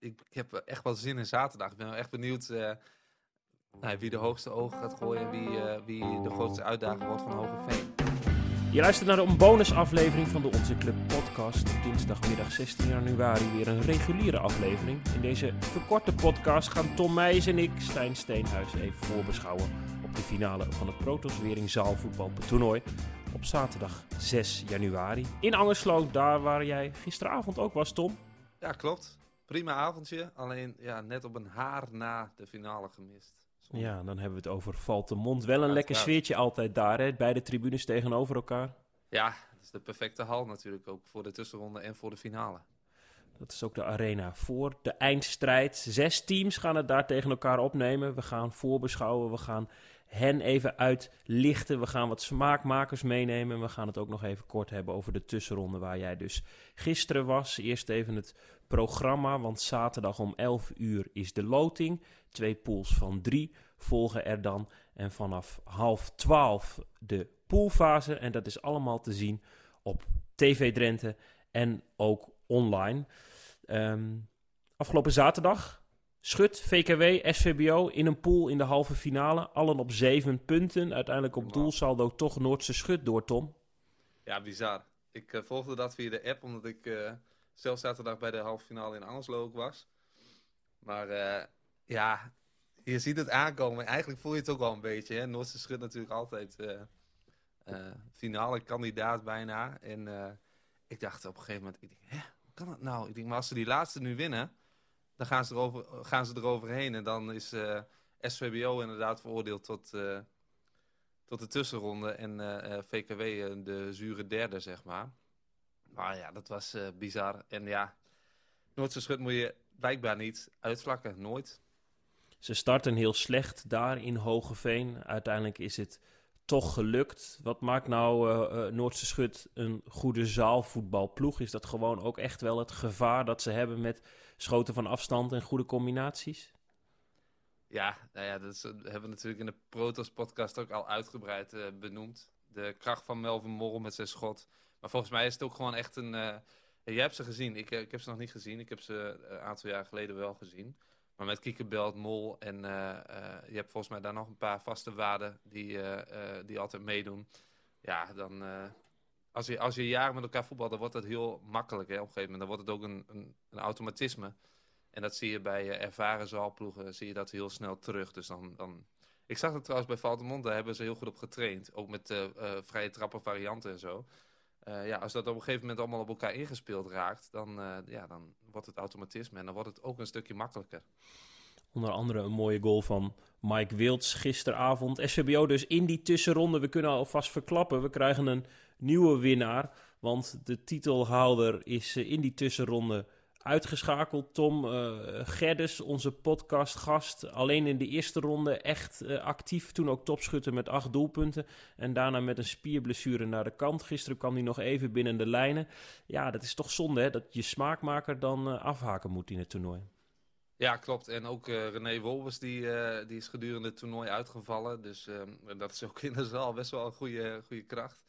ik, ik heb echt wel zin in zaterdag. Ik ben wel echt benieuwd uh, nou, wie de hoogste ogen gaat gooien en wie, uh, wie de grootste uitdager wordt van Hogeveen. Je luistert naar een bonusaflevering van de Onze Club podcast. Op dinsdagmiddag 16 januari weer een reguliere aflevering. In deze verkorte podcast gaan Tom Meijs en ik, Stijn Steenhuis, even voorbeschouwen op de finale van het Protos Wering zaalvoetbaltoernooi op zaterdag 6 januari. In Angerslo, daar waar jij gisteravond ook was, Tom. Ja, klopt. Prima avondje, alleen ja, net op een haar na de finale gemist. Ja, dan hebben we het over Valtemont. Wel een lekker sfeertje altijd daar, hè? Beide tribunes tegenover elkaar. Ja, het is de perfecte hal natuurlijk ook voor de tussenronde en voor de finale. Dat is ook de arena voor de eindstrijd. Zes teams gaan het daar tegen elkaar opnemen. We gaan voorbeschouwen, we gaan hen even uitlichten. We gaan wat smaakmakers meenemen. We gaan het ook nog even kort hebben over de tussenronde waar jij dus gisteren was. Eerst even het programma, want zaterdag om 11 uur is de loting. Twee pools van drie volgen er dan. En vanaf half 12 de poolfase. En dat is allemaal te zien op TV Drenthe en ook online. Ehm, afgelopen zaterdag Schut, VKW, SVBO in een pool in de halve finale. Allen op zeven punten. Uiteindelijk op doelsaldo toch Noordse Schut door, Tom. Ja, bizar. Ik uh, volgde dat via de app, omdat ik uh, zelf zaterdag bij de halve finale in Angerslo ook was. Maar uh, ja, je ziet het aankomen. Eigenlijk voel je het ook wel een beetje. Hè? Noordse Schut natuurlijk altijd finale kandidaat bijna. En ik dacht op een gegeven moment, ik denk, hè, hoe kan dat nou? Ik denk, maar als ze die laatste nu winnen dan gaan ze, erover, gaan ze eroverheen. En dan is eh, SVBO inderdaad veroordeeld tot, tot de tussenronde. En eh, VKW de zure derde, zeg maar. Maar ja, dat was bizar. En ja, Noordse Schut moet je blijkbaar niet uitvlakken. Nooit. Ze starten heel slecht daar in Hogeveen. Uiteindelijk is het toch gelukt. Wat maakt nou uh, Noordse Schut een goede zaalvoetbalploeg? Is dat gewoon ook echt wel het gevaar dat ze hebben met schoten van afstand en goede combinaties? Ja, nou ja, dat, hebben we natuurlijk in de Protos podcast ook al uitgebreid uh, benoemd. De kracht van Melvin Morrel met zijn schot. Maar volgens mij is het ook gewoon echt een... Uh, jij hebt ze gezien, ik, ik heb ze nog niet gezien. Ik heb ze een aantal jaar geleden wel gezien. Maar met Kiekerbelt, Mol en je hebt volgens mij daar nog een paar vaste waarden die, die altijd meedoen. Ja, dan als je, als je jaren met elkaar voetbalt, dan wordt dat heel makkelijk. Hè, op een gegeven moment dan wordt het ook een, een, een automatisme. En dat zie je bij ervaren zaalploegen, zie je dat heel snel terug. Dus dan, dan... Ik zag het trouwens bij Valtemont, daar hebben ze heel goed op getraind. Ook met vrije trappen varianten en zo. Ja, als dat op een gegeven moment allemaal op elkaar ingespeeld raakt, dan, ja, dan wordt het automatisme. En dan wordt het ook een stukje makkelijker. Onder andere een mooie goal van Mike Wilds gisteravond. SVBO dus in die tussenronde. We kunnen alvast verklappen. We krijgen een nieuwe winnaar. Want de titelhouder is eh, in die tussenronde uitgeschakeld. Tom uh, Gerdes, onze podcastgast, alleen in de eerste ronde echt uh, actief. Toen ook topschutter met acht doelpunten. En daarna met een spierblessure naar de kant. Gisteren kwam hij nog even binnen de lijnen. Ja, dat is toch zonde hè, dat je smaakmaker dan uh, afhaken moet in het toernooi. Ja, klopt. En ook René Wolbers, die, die is gedurende het toernooi uitgevallen. Dus um, dat is ook in de zaal best wel een goede, goede kracht.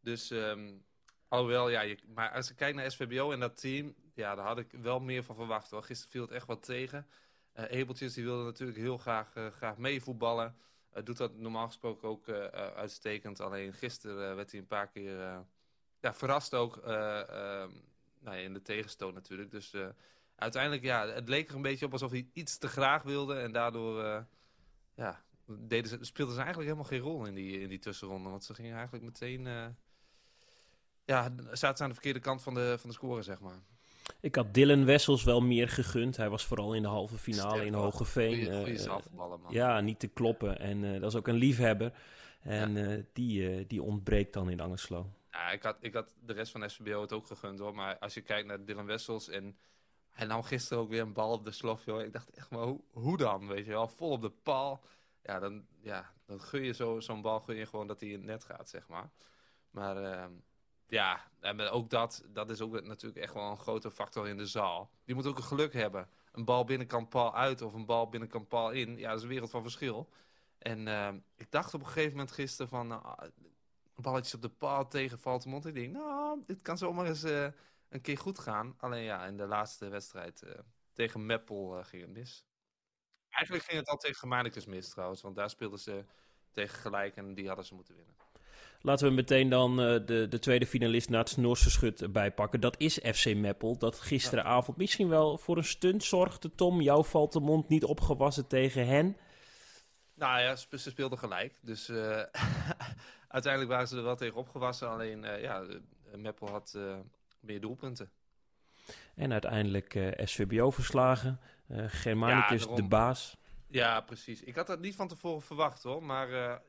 Dus, um, alhoewel, ja, maar als ik kijk naar SVBO en dat team, ja, daar had ik wel meer van verwacht. Hoor. Gisteren viel het echt wat tegen. Uh, Ebeltjes, die wilde natuurlijk heel graag, graag meevoetballen. doet dat normaal gesproken ook uitstekend. Alleen gisteren werd hij een paar keer ja, verrast ook ehm, nou ja, in de tegenstoot natuurlijk. Dus uiteindelijk, ja, het leek er een beetje op alsof hij iets te graag wilde. En daardoor, uh, ja, deden ze, speelden ze eigenlijk helemaal geen rol in die, in die tussenronde. Want ze gingen eigenlijk meteen, uh, ja, zaten ze aan de verkeerde kant van de, van de score, zeg maar. Ik had Dylan Wessels wel meer gegund. Hij was vooral in de halve finale Sterk, in Hogeveen. Goeie, goeie uh, man. Ja, niet te kloppen. En dat is ook een liefhebber. En ja. die, die ontbreekt dan in Angerslo. Ja, ik had, ik had de rest van SVBO het ook gegund hoor. Maar als je kijkt naar Dylan Wessels en hij nam gisteren ook weer een bal op de slof, joh. Ik dacht echt, maar hoe, hoe dan, weet je wel? Vol op de paal. Ja, dan, ja, dan gun je zo'n bal gun je gewoon dat hij in het net gaat, zeg maar. Maar uh, ja, en ook dat, dat is ook natuurlijk echt wel een grote factor in de zaal. Die moet ook een geluk hebben. Een bal binnenkant paal uit of een bal binnenkant paal in. Ja, dat is een wereld van verschil. En uh, ik dacht op een gegeven moment gisteren van... Uh, balletjes op de paal tegen Valtemont. Ik denk, nou, dit kan zomaar eens... Uh, een keer goed gaan. Alleen ja, in de laatste wedstrijd uh, tegen Meppel eh, ging het mis. Eigenlijk ging het al tegen Germanicus mis trouwens, want daar speelden ze tegen gelijk en die hadden ze moeten winnen. Laten we meteen dan eh, de, de tweede finalist naar het Noorse schut bijpakken. Dat is FC Meppel. Dat gisteravond misschien wel voor een stunt zorgde. Tom, jou valt de mond niet opgewassen tegen hen. Nou ja, ze speelden gelijk. Dus eh, uiteindelijk waren ze er wel tegen opgewassen. Alleen, eh, ja, Meppel had meer doelpunten. En uiteindelijk SVBO verslagen. Germanicus daarom. de baas. Ja, precies. Ik had dat niet van tevoren verwacht hoor. Maar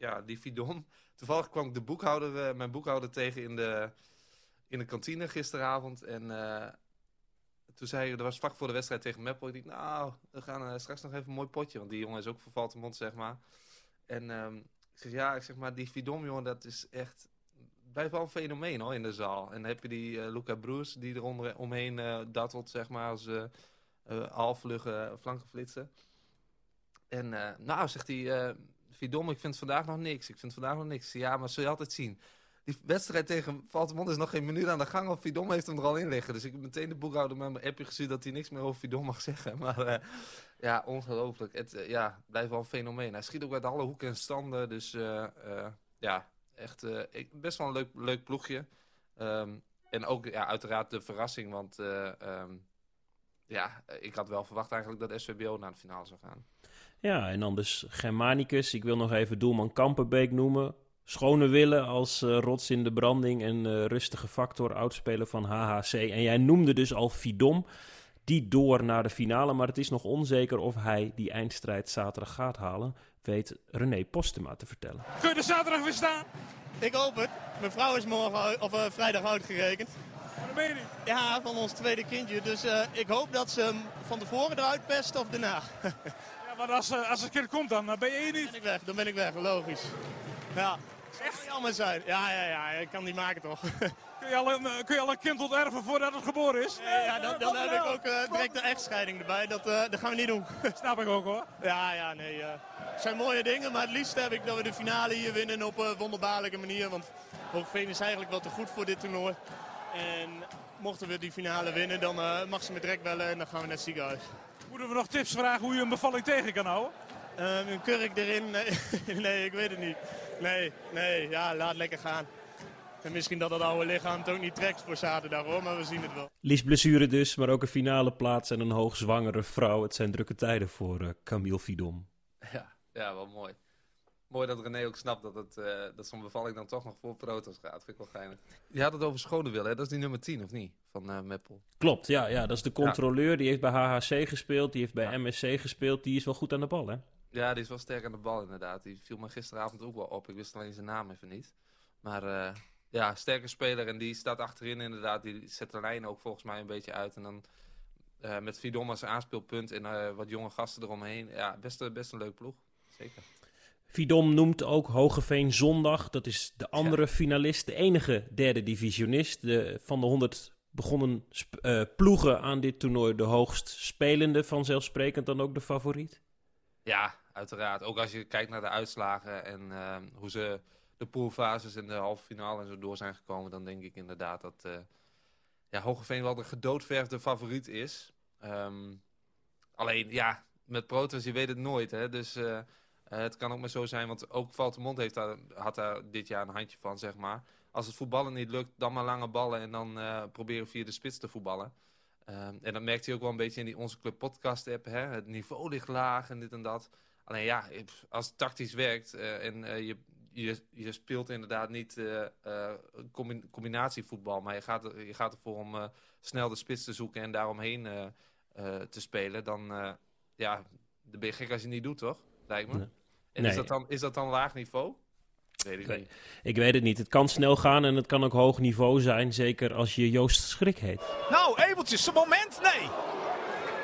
ja, die Fidon. Toevallig kwam ik de boekhouder, eh, mijn boekhouder tegen in de, in de kantine gisteravond. En eh, toen zei hij, dat was vlak voor de wedstrijd tegen Meppel. Ik dacht, nou, we gaan eh, straks nog even een mooi potje. Want die jongen is ook voor Valtemont, zeg maar. En ehm, ik zeg, ja, ik zeg maar, die Fidon, jongen, dat is echt... Blijft wel een fenomeen hoor, in de zaal. En dan heb je die Luca Broes, die er onder, omheen eh dattelt, zeg maar, als eh eh halfvlugge flankenflitsen. En nou, zegt hij, Vidom, ik vind vandaag nog niks. Ik vind vandaag nog niks. Ja, maar zul je altijd zien. Die wedstrijd tegen Valtemont is nog geen minuut aan de gang. Of Vidom heeft hem er al in liggen. Dus ik heb meteen de boekhouder met mijn appje gestuurd dat hij niks meer over Vidom mag zeggen. Maar eh, ja, ongelooflijk. Het eh, ja, blijft wel een fenomeen. Hij schiet ook uit alle hoeken en standen. Dus eh, ja, echt best wel een leuk, leuk ploegje. Ehm, en ook ja, uiteraard de verrassing. Want eh, ehm, ja, ik had wel verwacht eigenlijk dat SVBO naar de finale zou gaan. Ja, en dan dus Germanicus. Ik wil nog even doelman Kampenbeek noemen. Schone willen als eh, rots in de branding en eh, rustige factor, oudspeler van HHC. En jij noemde dus al Fidom, die door naar de finale. Maar het is nog onzeker of hij die eindstrijd zaterdag gaat halen, weet René Postema te vertellen. Kun je er zaterdag weer staan? Ik hoop het. Mijn vrouw is morgen, of, eh, vrijdag je niet. Ja, van ons tweede kindje. Dus eh, ik hoop dat ze hem van tevoren eruit pest of daarna. Maar als, eh, als het kind komt dan, dan ben je hier Dan niet. ben ik weg, dan ben ik weg, logisch. Ja, echt jammer zijn. Ja, ja, ja, ik kan die maken toch. Kun je al een, eh, kun je al een kind onterven voordat het geboren is? ja, dan, dan heb ik ook eh, direct een echtscheiding erbij. Dat, eh, dat gaan we niet doen. Snap ik ook hoor. Ja, ja, nee. eh, het zijn mooie dingen, maar het liefst heb ik dat we de finale hier winnen op een wonderbaarlijke manier. Want Hoogveen is eigenlijk wel te goed voor dit toernooi. En mochten we die finale winnen, dan eh, mag ze me direct bellen en dan gaan we naar het ziekenhuis. Moeten we nog tips vragen hoe je een bevalling tegen kan houden? Eh, een kurk erin? Nee, nee, ik weet het niet. Nee, nee, ja, laat lekker gaan. En misschien dat het oude lichaam het ook niet trekt voor zaterdag hoor, maar we zien het wel. Lies blessure dus, maar ook een finale plaats en een hoogzwangere vrouw. Het zijn drukke tijden voor eh, Camille Fidom. Ja, ja, wel mooi. Mooi dat René ook snapt dat, het, eh, dat zo'n bevalling dan toch nog voor Protos gaat. Vind ik wel geinig. Je had het over Schonewil, hè? Dat is die nummer 10, of niet? Van eh Meppel. Klopt, ja, ja, dat is de controleur. Die heeft bij HHC gespeeld, die heeft bij Ja. MSC gespeeld. Die is wel goed aan de bal, hè? Ja, die is wel sterk aan de bal inderdaad. Die viel me gisteravond ook wel op. Ik wist alleen zijn naam even niet. Maar eh, ja, sterke speler. En die staat achterin inderdaad. Die zet de lijn ook volgens mij een beetje uit. En dan eh, met Vidom als aanspeelpunt en eh, wat jonge gasten eromheen. Ja, best, een- best een leuk ploeg. Zeker. Vidom noemt ook Hogeveen Zondag. Dat is de andere finalist, de enige derde divisionist. De, van de 100 begonnen eh, ploegen aan dit toernooi de hoogst spelende. Vanzelfsprekend dan ook de favoriet. Ja, uiteraard. Ook als je kijkt naar de uitslagen en eh, hoe ze de poolfases en de halve finale en zo door zijn gekomen, dan denk ik inderdaad dat eh ja, Hogeveen wel de gedoodverfde favoriet is. Ehm, alleen, ja, met Protos, je weet het nooit. Hè? Dus eh, eh, het kan ook maar zo zijn, want ook Valtemont heeft daar, had daar dit jaar een handje van, zeg maar. Als het voetballen niet lukt, dan maar lange ballen en dan eh, proberen via de spits te voetballen. Ehm, en dat merkt hij ook wel een beetje in die Onze Club podcast app. Hè? Het niveau ligt laag en dit en dat. Alleen ja, als het tactisch werkt eh, en eh, je, je, je speelt inderdaad niet eh, eh, combi- combinatievoetbal, maar je gaat, je gaat ervoor om eh, snel de spits te zoeken en daaromheen eh, eh, te spelen, dan, eh, ja, dan ben je gek als je het niet doet, toch? Lijkt me. En Nee. is, dat dan, is dat dan laag niveau? Weet ik Nee. niet. Ik weet het niet. Het kan snel gaan en het kan ook hoog niveau zijn. Zeker als je Joost Schrik heet. Nou, Ebeltjes, zijn moment? Nee.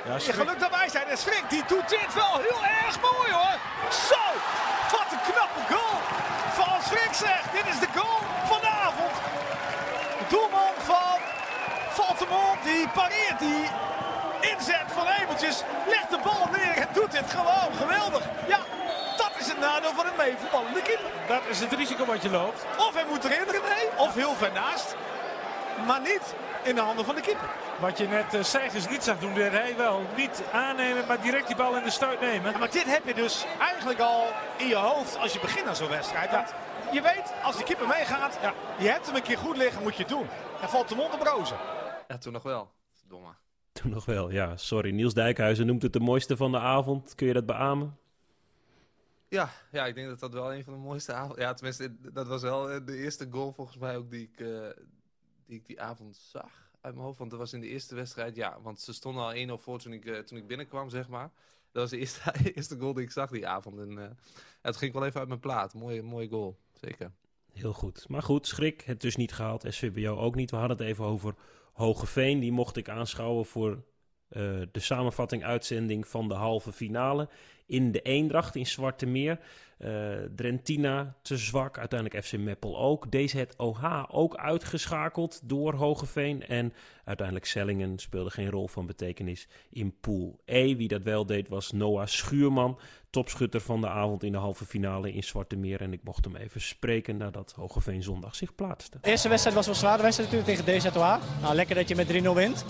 Ja, Je geluk daarbij zijn. En Schrik, die doet dit wel heel erg mooi hoor. Zo, wat een knappe goal. Van Schrik zegt, dit is de goal van de avond. De doelman van Valtemont, die pareert die inzet van Ebeltjes. Legt de bal neer en doet dit gewoon geweldig. Ja, het nadeel van een meevoetballende keeper. Dat is het risico wat je loopt. Of hij moet erin, René, of heel ver naast. maar niet in de handen van de keeper. Wat je net uh, niet zag doen, deed hij wel. Niet aannemen, maar direct die bal in de stuit nemen. Ja, maar dit heb je dus eigenlijk al in je hoofd als je begint aan zo'n wedstrijd. Je weet, als de keeper meegaat, ja. je hebt hem een keer goed liggen, moet je het doen. En valt de mond op rozen. Ja, toen nog wel. Domme. Toen nog wel, ja. Sorry, Niels Dijkhuizen noemt het de mooiste van de avond. Kun je dat beamen? Ja, ja, ik denk dat dat wel een van de mooiste avonden... Ja, tenminste, dat was wel eh, de eerste goal volgens mij ook die ik, uh, die, ik die avond zag uit mijn hoofd. Want dat was in de eerste wedstrijd, ja. Want ze stonden al 1-0 voor toen ik, uh, toen ik binnenkwam, zeg maar. Dat was de eerste, eerste goal die ik zag die avond. En het ging wel even uit mijn plaat. Mooie, mooie goal, zeker. Heel goed. Maar goed, schrik, het dus niet gehaald. SVBO ook niet. We hadden het even over Hogeveen. Die mocht ik aanschouwen voor de samenvatting uitzending van de halve finale in de Eendracht in Zwarte Meer. Uh, Drentina te zwak, uiteindelijk FC Meppel ook. DZOH ook uitgeschakeld door Hogeveen. En uiteindelijk Sellingen speelde geen rol van betekenis in Pool E. Wie dat wel deed was Noah Schuurman, topschutter van de avond in de halve finale in Zwarte Meer. En ik mocht hem even spreken nadat Hogeveen zondag zich plaatste. De eerste wedstrijd was wel zwaar, de wedstrijd natuurlijk tegen DZOH. Nou, lekker dat je met 3-0 wint.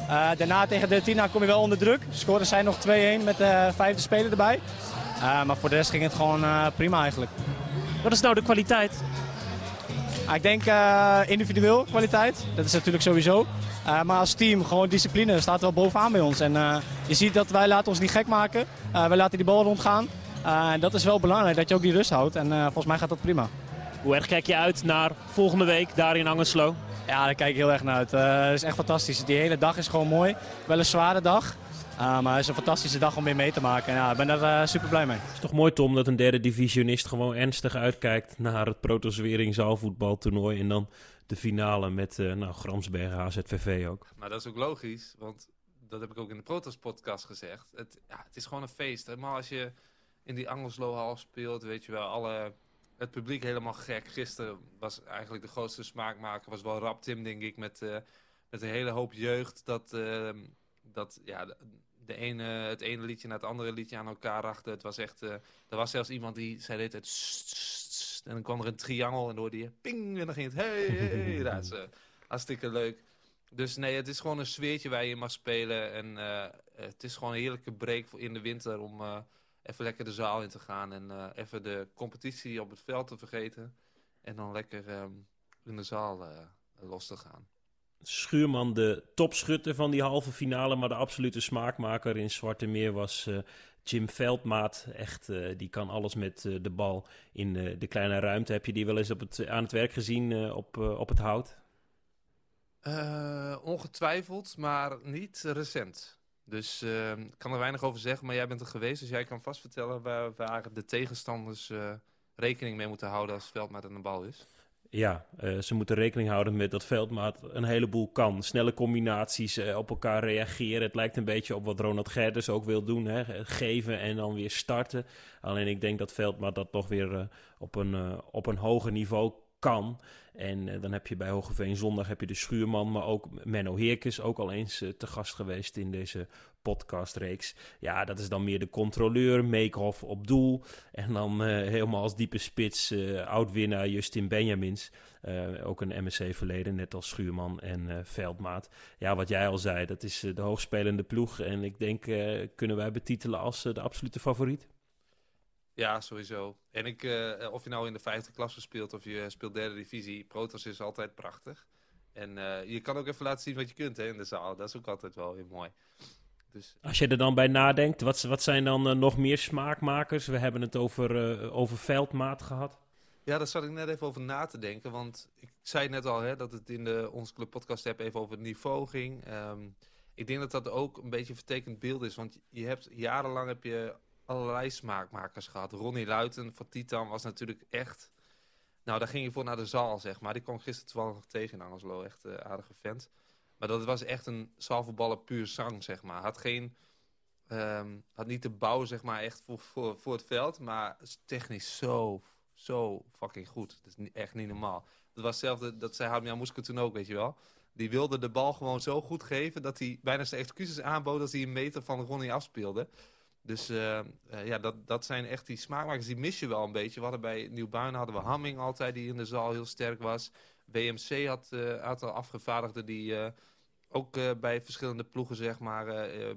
Uh, daarna tegen Drentina kom je wel onder druk. Scoren zijn nog 2-1 met de uh, vijfde speler erbij. Uh, maar voor de rest ging het gewoon uh, prima eigenlijk. Wat is nou de kwaliteit? Uh, ik denk uh, individueel kwaliteit. Dat is natuurlijk sowieso. maar als team, gewoon discipline, staat wel bovenaan bij ons. En je ziet dat wij laten ons niet gek maken. wij laten die bal rondgaan. en dat is wel belangrijk, dat je ook die rust houdt. En volgens mij gaat dat prima. Hoe erg kijk je uit naar volgende week daar in Angelslo? Ja, daar kijk ik heel erg naar uit. Het is echt fantastisch. Die hele dag is gewoon mooi. Wel een zware dag. Uh, maar het is een fantastische dag om weer mee te maken. En ja, ik ben daar uh, super blij mee. Het is toch mooi, Tom, dat een derde divisionist gewoon ernstig uitkijkt naar het Protoswering zaalvoetbaltoernooi. En dan de finale met uh, nou, Gramsbergen, HZVV ook. Maar dat is ook logisch, want dat heb ik ook in de Protos podcast gezegd. Het, ja, het is gewoon een feest. Maar als je in die Angelslo speelt, weet je wel, alle, het publiek helemaal gek. Gisteren was eigenlijk de grootste smaakmaker, was wel Rap Tim, denk ik, met, met een hele hoop jeugd. Dat, dat ja, de ene, het ene liedje naar het andere liedje aan elkaar rachten. Het was echt, uh, er was zelfs iemand die zei dit, het en dan kwam er een triangel en hoorde je ping en dan ging het hey, hey. dat is uh, hartstikke leuk. Dus nee, het is gewoon een sfeertje waar je mag spelen en uh, het is gewoon een heerlijke break in de winter om even lekker de zaal in te gaan en even de competitie op het veld te vergeten en dan lekker um, in de zaal los te gaan. Schuurman de topschutter van die halve finale. Maar de absolute smaakmaker in Zwarte Meer was uh, Jim Veldmaat. Echt, uh, die kan alles met uh, de bal in de kleine ruimte. Heb je die wel eens op het, aan het werk gezien op, op het hout? ongetwijfeld, maar niet recent. Dus ik kan er weinig over zeggen, maar jij bent er geweest. Dus jij kan vast vertellen waar, waar de tegenstanders rekening mee moeten houden als Veldmaat aan de bal is. Ja, uh, ze moeten rekening houden met dat Veldmaat een heleboel kan. Snelle combinaties, uh, op elkaar reageren. Het lijkt een beetje op wat Ronald Gerders ook wil doen. Hè? Geven en dan weer starten. Alleen ik denk dat Veldmaat dat toch weer op, een, op een hoger niveau kan. En dan heb je bij Hogeveen zondag heb je de Schuurman, maar ook Menno Heerkes, ook al eens te gast geweest in deze podcastreeks. Ja, dat is dan meer de controleur, Meekhoff op doel. En dan uh, helemaal als diepe spits uh, oud-winnaar Justin Benjamins. Uh, ook een MSC-verleden, net als Schuurman en Veldmaat. Ja, wat jij al zei, dat is de hoogspelende ploeg. En ik denk, kunnen wij betitelen als de absolute favoriet? Ja, sowieso. En ik, of je nou in de vijfde klasse speelt of je speelt derde divisie, Protos is altijd prachtig. En je kan ook even laten zien wat je kunt hè, in de zaal. Dat is ook altijd wel heel mooi. Dus... Als je er dan bij nadenkt, wat, wat zijn dan uh, nog meer smaakmakers? We hebben het over, uh, over veldmaat gehad. Ja, daar zat ik net even over na te denken. Want ik zei net al hè, dat het in de Onze Club podcast heb even over het niveau ging. Um, ik denk dat dat ook een beetje een vertekend beeld is. Want je hebt jarenlang heb je allerlei smaakmakers gehad. Ronnie Luiten van Titan was natuurlijk echt... Nou, daar ging je voor naar de zaal, zeg maar. Die kwam gisteren toevallig nog tegen in Angelo. Echt uh, aardige vent. Maar dat was echt een zaalvoetballer puur zang, zeg maar. Had geen... Um, had niet de bouw, zeg maar, echt voor, voor, voor het veld. Maar technisch zo, zo fucking goed. Dat is echt niet normaal. Dat was hetzelfde, dat zei Hamia Moeske toen ook, weet je wel. Die wilde de bal gewoon zo goed geven... dat hij bijna zijn excuses aanbood... als hij een meter van Ronnie afspeelde. Dus uh, ja, dat, dat zijn echt die smaakmakers. Die mis je wel een beetje. We hadden bij Nieuwbuin hadden we Hamming altijd... die in de zaal heel sterk was. WMC had een aantal afgevaardigden die ook bij verschillende ploegen, zeg maar,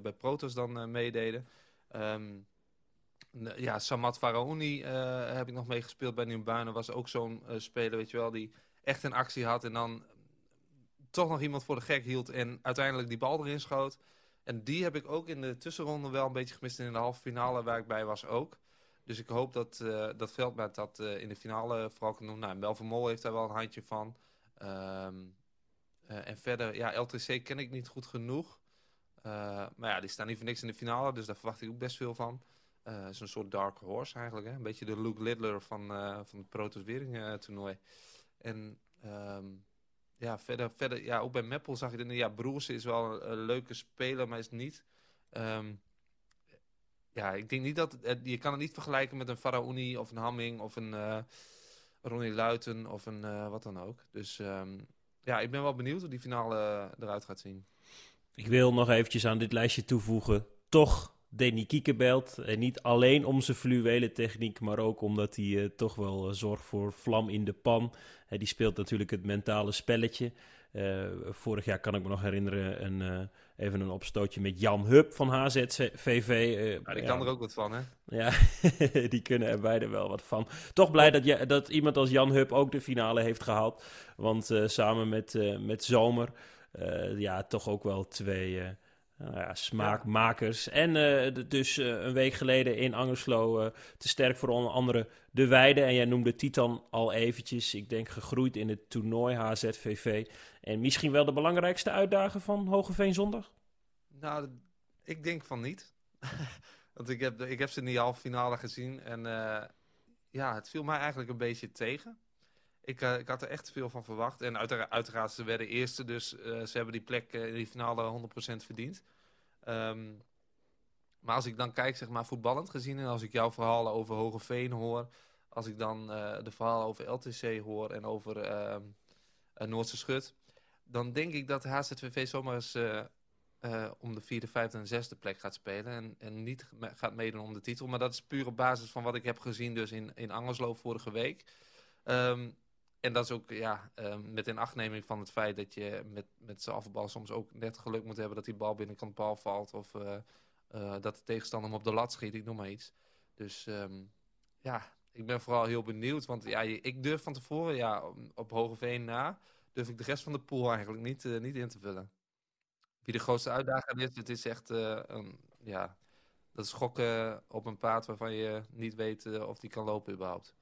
bij Protos dan meededen. Ehm, ja, Samad Faraoni heb ik nog meegespeeld bij Nieuwbuinen. Was ook zo'n speler, weet je wel, die echt een actie had en dan toch nog iemand voor de gek hield en uiteindelijk die bal erin schoot. En die heb ik ook in de tussenronde wel een beetje gemist in de halve finale waar ik bij was ook. Dus ik hoop dat, uh, dat Veldmaat dat uh, in de finale vooral kan doen. Nou, Mol heeft daar wel een handje van. Um, uh, en verder, ja, LTC ken ik niet goed genoeg. maar ja, die staan niet voor niks in de finale, dus daar verwacht ik ook best veel van. Is een soort dark horse eigenlijk, hè? een beetje de Luke Littler van, van het Protos Wering toernooi. En um, ja, verder, verder, ja, ook bij Meppel zag ik, ja, Broers is wel een, leuke speler, maar is niet... Um, ja, ik denk niet dat... je kan het niet vergelijken met een Faraoni of een Hamming of een uh, Ronnie Luiten of een uh, wat dan ook. Dus um, ja, ik ben wel benieuwd hoe die finale eruit gaat zien. Ik wil nog eventjes aan dit lijstje toevoegen. Toch Danny Kiekebelt. En niet alleen om zijn fluwele techniek, maar ook omdat hij toch wel zorgt voor vlam in de pan. Uh, die speelt natuurlijk het mentale spelletje. Vorig jaar kan ik me nog herinneren, een, even een opstootje met Jan Hub van HZVV. Ja, die kan er ook wat van, hè? Ja, die kunnen er beide wel wat van. Toch blij dat, je, dat iemand als Jan Hub ook de finale heeft gehaald. Want samen met, met Zomer, ja, toch ook wel twee nou ja, smaakmakers. En uh, dus uh, een week geleden in Angerslo uh, te sterk voor onder andere de Weide. En jij noemde Titan al eventjes. Ik denk gegroeid in het toernooi HZVV. En misschien wel de belangrijkste uitdager van Hogeveen zondag? Nou, ik denk van niet. Want ik heb, ik heb ze in die halve finale gezien. En ja, het viel mij eigenlijk een beetje tegen. Ik, ik, had er echt veel van verwacht. En uiteraard, ze werden eerste, dus uh, ze hebben die plek in die finale 100% verdiend. Um, maar als ik dan kijk, zeg maar, voetballend gezien... en als ik jouw verhalen over Hogeveen hoor... als ik dan de verhalen over LTC hoor en over uh, Noordse Schut... dan denk ik dat HZVV zomaar eens om de vierde, vijfde en zesde plek gaat spelen... En, en niet gaat meedoen om de titel. Maar dat is puur op basis van wat ik heb gezien dus in, in Angerslo vorige week... Um, en dat is ook ja, uh, met inachtneming van het feit dat je met, met z'n afbal soms ook net geluk moet hebben dat die bal binnenkant bal valt. Of uh, dat de tegenstander hem op de lat schiet, ik noem maar iets. Dus um, ja, ik ben vooral heel benieuwd. Want ja, ik durf van tevoren, ja, op Hogeveen na, durf ik de rest van de pool eigenlijk niet, niet in te vullen. Wie de grootste uitdaging is, het is echt een, ja, dat is schokken op een paard waarvan je niet weet of die kan lopen überhaupt.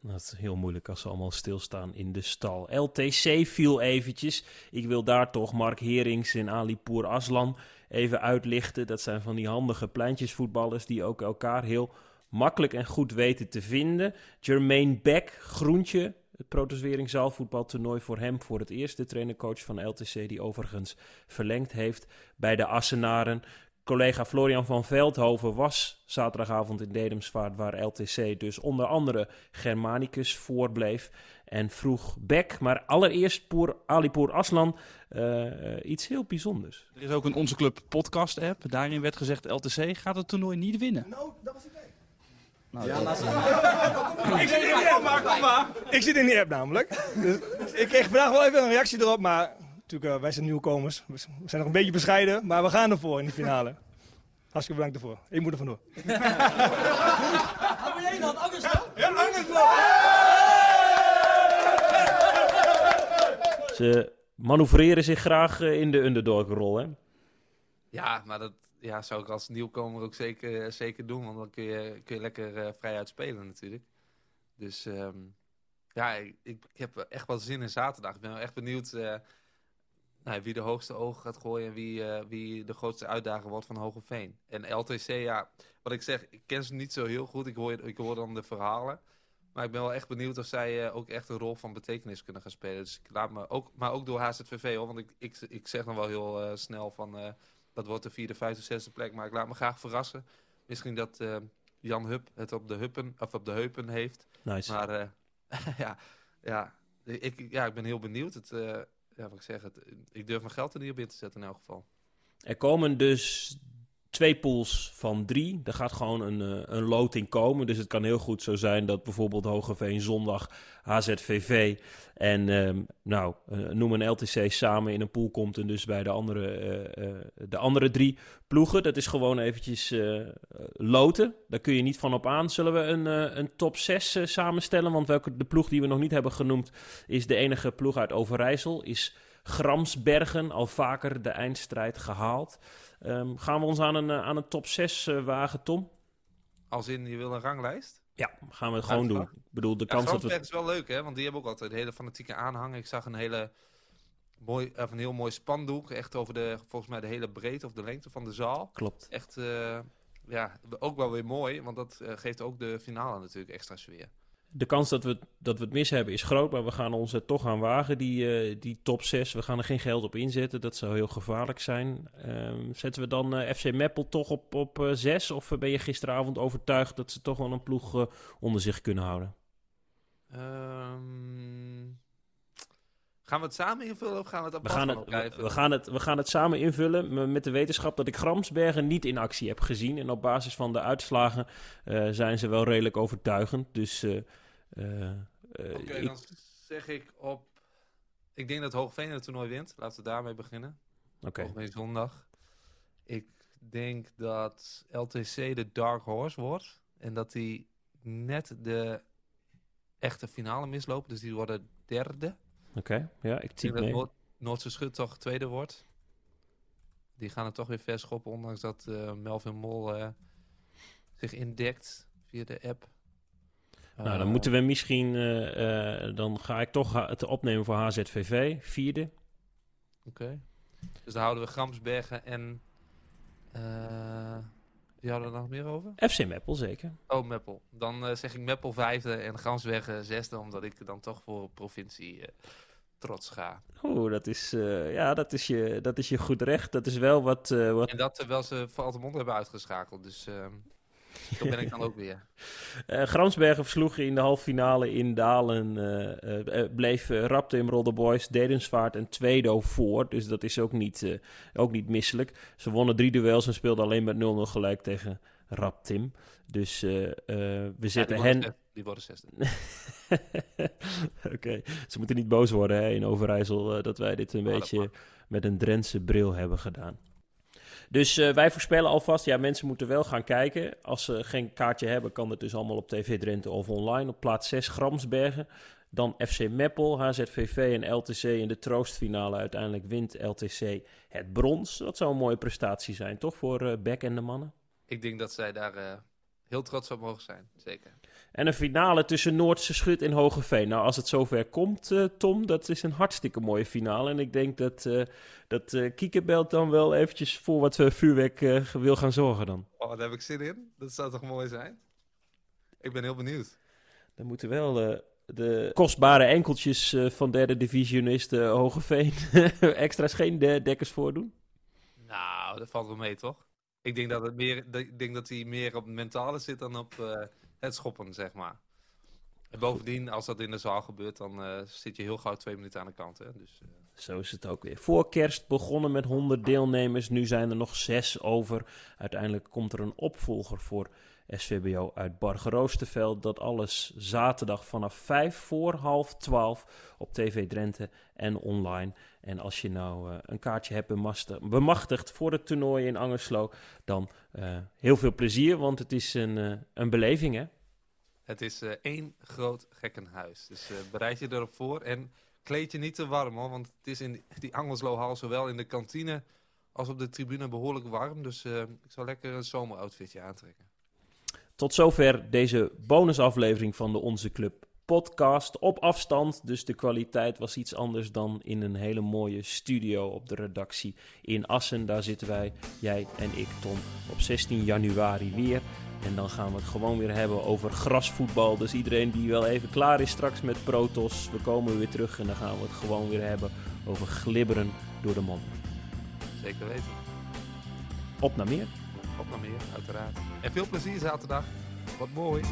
Dat is heel moeilijk als ze allemaal stilstaan in de stal. LTC viel eventjes. Ik wil daar toch Mark Herings en Alipour Aslan even uitlichten. Dat zijn van die handige pleintjesvoetballers die ook elkaar heel makkelijk en goed weten te vinden. Jermaine Beck, Groentje, het Protoswering zaalvoetbaltoernooi voor hem voor het eerst. De trainercoach van LTC die overigens verlengd heeft bij de Assenaren. Collega Florian van Veldhoven was zaterdagavond in Dedemsvaart, waar LTC dus onder andere Germanicus voorbleef. En vroeg Beck, maar allereerst Poer, Alipour Aslan, uh, iets heel bijzonders. Er is ook een Onze Club podcast app. Daarin werd gezegd LTC gaat het toernooi niet winnen. Nou, dat was ik. Nou, ja, laat ik, zit in die app, kom maar. ik zit in die app namelijk. Dus ik kreeg vandaag wel even een reactie erop, maar natuurlijk, uh, wij zijn nieuwkomers. We zijn nog een beetje bescheiden, maar we gaan ervoor in die finale. Hartstikke bedankt ervoor. Ik moet er vandoor. Dan? Ja! Ze manoeuvreren zich graag eh, in de underdog-rol, hè? Ja, maar dat ja, zou ik als nieuwkomer ook zeker, zeker doen. Want dan kun je, kun je lekker uh, vrij uitspelen natuurlijk. Dus um, ja, ik, ik, heb echt wel zin in zaterdag. Ik ben echt benieuwd... Uh, nou, wie de hoogste ogen gaat gooien en wie, uh, wie de grootste uitdager wordt van Hogeveen. En LTC, ja, wat ik zeg, ik ken ze niet zo heel goed. Ik hoor, ik hoor dan de verhalen. Maar ik ben wel echt benieuwd of zij ook echt een rol van betekenis kunnen gaan spelen. Dus ik laat me ook, maar ook door HZVV hoor. Want ik, ik, ik zeg dan wel heel snel van dat wordt de vierde, vijfde, zesde plek. Maar ik laat me graag verrassen. Misschien dat Jan Hup het op de, huppen, of op de heupen heeft. Nice. Maar ja, ja, ik, ja, ik ben heel benieuwd. Het, ja, wat ik zeg, het, ik durf mijn geld er niet op in te zetten in elk geval. Er komen dus twee pools van drie. Er gaat gewoon een, uh, een loting komen. Dus het kan heel goed zo zijn dat bijvoorbeeld Hogeveen zondag HZVV en um, nou, uh, noem een LTC samen in een pool komt en dus bij de andere, uh, de andere drie ploegen. Dat is gewoon eventjes loten. Daar kun je niet van op aan. Zullen we een, een top 6 samenstellen? Want welke, de ploeg die we nog niet hebben genoemd is de enige ploeg uit Overijssel. Is Gramsbergen al vaker de eindstrijd gehaald. Um, gaan we ons aan een, aan een top 6 wagen, Tom? Als in, je wil een ranglijst? Ja, gaan we het gewoon doen. Ik bedoel, de kans dat we... is wel leuk, hè? Want die hebben ook altijd een hele fanatieke aanhang. Ik zag een hele mooi, of een heel mooi spandoek. Echt over de, volgens mij de hele breedte of de lengte van de zaal. Klopt. Echt, uh, ja, ook wel weer mooi. Want dat uh, geeft ook de finale natuurlijk extra sfeer de kans dat we, dat we het mis hebben is groot, maar we gaan ons er toch aan wagen, die, uh, die top 6. We gaan er geen geld op inzetten, dat zou heel gevaarlijk zijn. Um, zetten we dan uh, FC Meppel toch op, op uh, 6? Of ben je gisteravond overtuigd dat ze toch wel een ploeg onder zich kunnen houden? Um, gaan we het samen invullen of gaan we het apart we gaan het, we, we, gaan het, we gaan het samen invullen met de wetenschap dat ik Gramsbergen niet in actie heb gezien. En op basis van de uitslagen zijn ze wel redelijk overtuigend. Dus... Uh, Oké, okay, dan zeg ik op... Ik denk dat Hoogveen het toernooi wint. Laten we daarmee beginnen. Oké. Okay. Hoogveen zondag. Ik denk dat LTC de Dark Horse wordt. En dat die net de echte finale mislopen. Dus die worden derde. Oké, okay. ja, ik typ mee. Noord Noordse Schut toch tweede wordt. Die gaan het toch weer verschoppen, ondanks dat uh, Melvin Mol uh, zich indekt via de app. Nou, dan moeten we misschien, uh, uh, dan ga ik toch het opnemen voor HZVV, vierde. Oké. Okay. Dus dan houden we Gramsbergen en... Uh, die hadden er nog meer over? FC Meppel, zeker. Oh, Meppel. Dan zeg ik Meppel vijfde en Gramsbergen zesde, omdat ik dan toch voor provincie trots ga. Oeh, dat is, ja, dat, is je, dat is je goed recht. Dat is wel wat... wat... En dat terwijl ze voor Altemond hebben uitgeschakeld, dus... Zo ben ik dan ook weer. Uh, Gramsbergen versloeg in de halve finale in Dalen. Uh, uh, bleef Raptim, Rodder Boys, Dedensvaart en Tweedo voor. Dus dat is ook niet, ook niet misselijk. Ze wonnen drie duels en speelden alleen met 0-0 gelijk tegen Raptim. Dus we zetten ja, hen... Die worden zesde. Oké, okay. ze moeten niet boos worden hè, in Overijssel dat wij dit een oh, beetje met een Drentse bril hebben gedaan. Dus uh, wij voorspellen alvast, ja, mensen moeten wel gaan kijken. Als ze geen kaartje hebben, kan het dus allemaal op TV Drenthe of online. Op plaats 6 Gramsbergen. Dan FC Meppel, HZVV en LTC in de troostfinale. Uiteindelijk wint LTC het brons. Dat zou een mooie prestatie zijn, toch, voor uh, Beck en de mannen? Ik denk dat zij daar uh, heel trots op mogen zijn, zeker. En een finale tussen Noordse Schut en Hogeveen. Nou, als het zover komt, uh, Tom, dat is een hartstikke mooie finale. En ik denk dat, uh, dat uh, Kiekerbelt dan wel eventjes voor wat vuurwerk wil gaan zorgen dan. Oh, daar heb ik zin in. Dat zou toch mooi zijn? Ik ben heel benieuwd. Dan moeten wel de kostbare enkeltjes van derde divisionisten Hogeveen extra's geen dekkers voordoen. Nou, dat valt wel mee, toch? Ik denk dat, het meer, ik denk dat hij meer op het mentale zit dan op het schoppen, zeg maar. En bovendien, als dat in de zaal gebeurt, dan uh, zit je heel gauw twee minuten aan de kant. Hè? Dus, uh... Zo is het ook weer. Voor kerst begonnen met 100 deelnemers. Nu zijn er nog zes over. Uiteindelijk komt er een opvolger voor SVBO uit Bargeroosterveld. Dat alles zaterdag vanaf 5 voor half 12 op TV Drenthe en online. En als je nou uh, een kaartje hebt bemachtigd voor het toernooi in Angerslo, dan uh, heel veel plezier, want het is een, uh, een beleving hè. Het is één groot gekkenhuis. Dus bereid je erop voor en kleed je niet te warm hoor, want het is in die Angerslo-hal zowel in de kantine als op de tribune behoorlijk warm. Dus ik zou lekker een zomeroutfitje aantrekken. Tot zover deze bonusaflevering van de Onze Club podcast op afstand. Dus de kwaliteit was iets anders dan in een hele mooie studio op de redactie in Assen. Daar zitten wij, jij en ik, Tom, op 16 januari weer. En dan gaan we het gewoon weer hebben over grasvoetbal. Dus iedereen die wel even klaar is straks met Protos, we komen weer terug en dan gaan we het gewoon weer hebben over glibberen door de mond. Zeker weten. Op naar meer. Op naar meer, uiteraard. En veel plezier zaterdag. Wat mooi.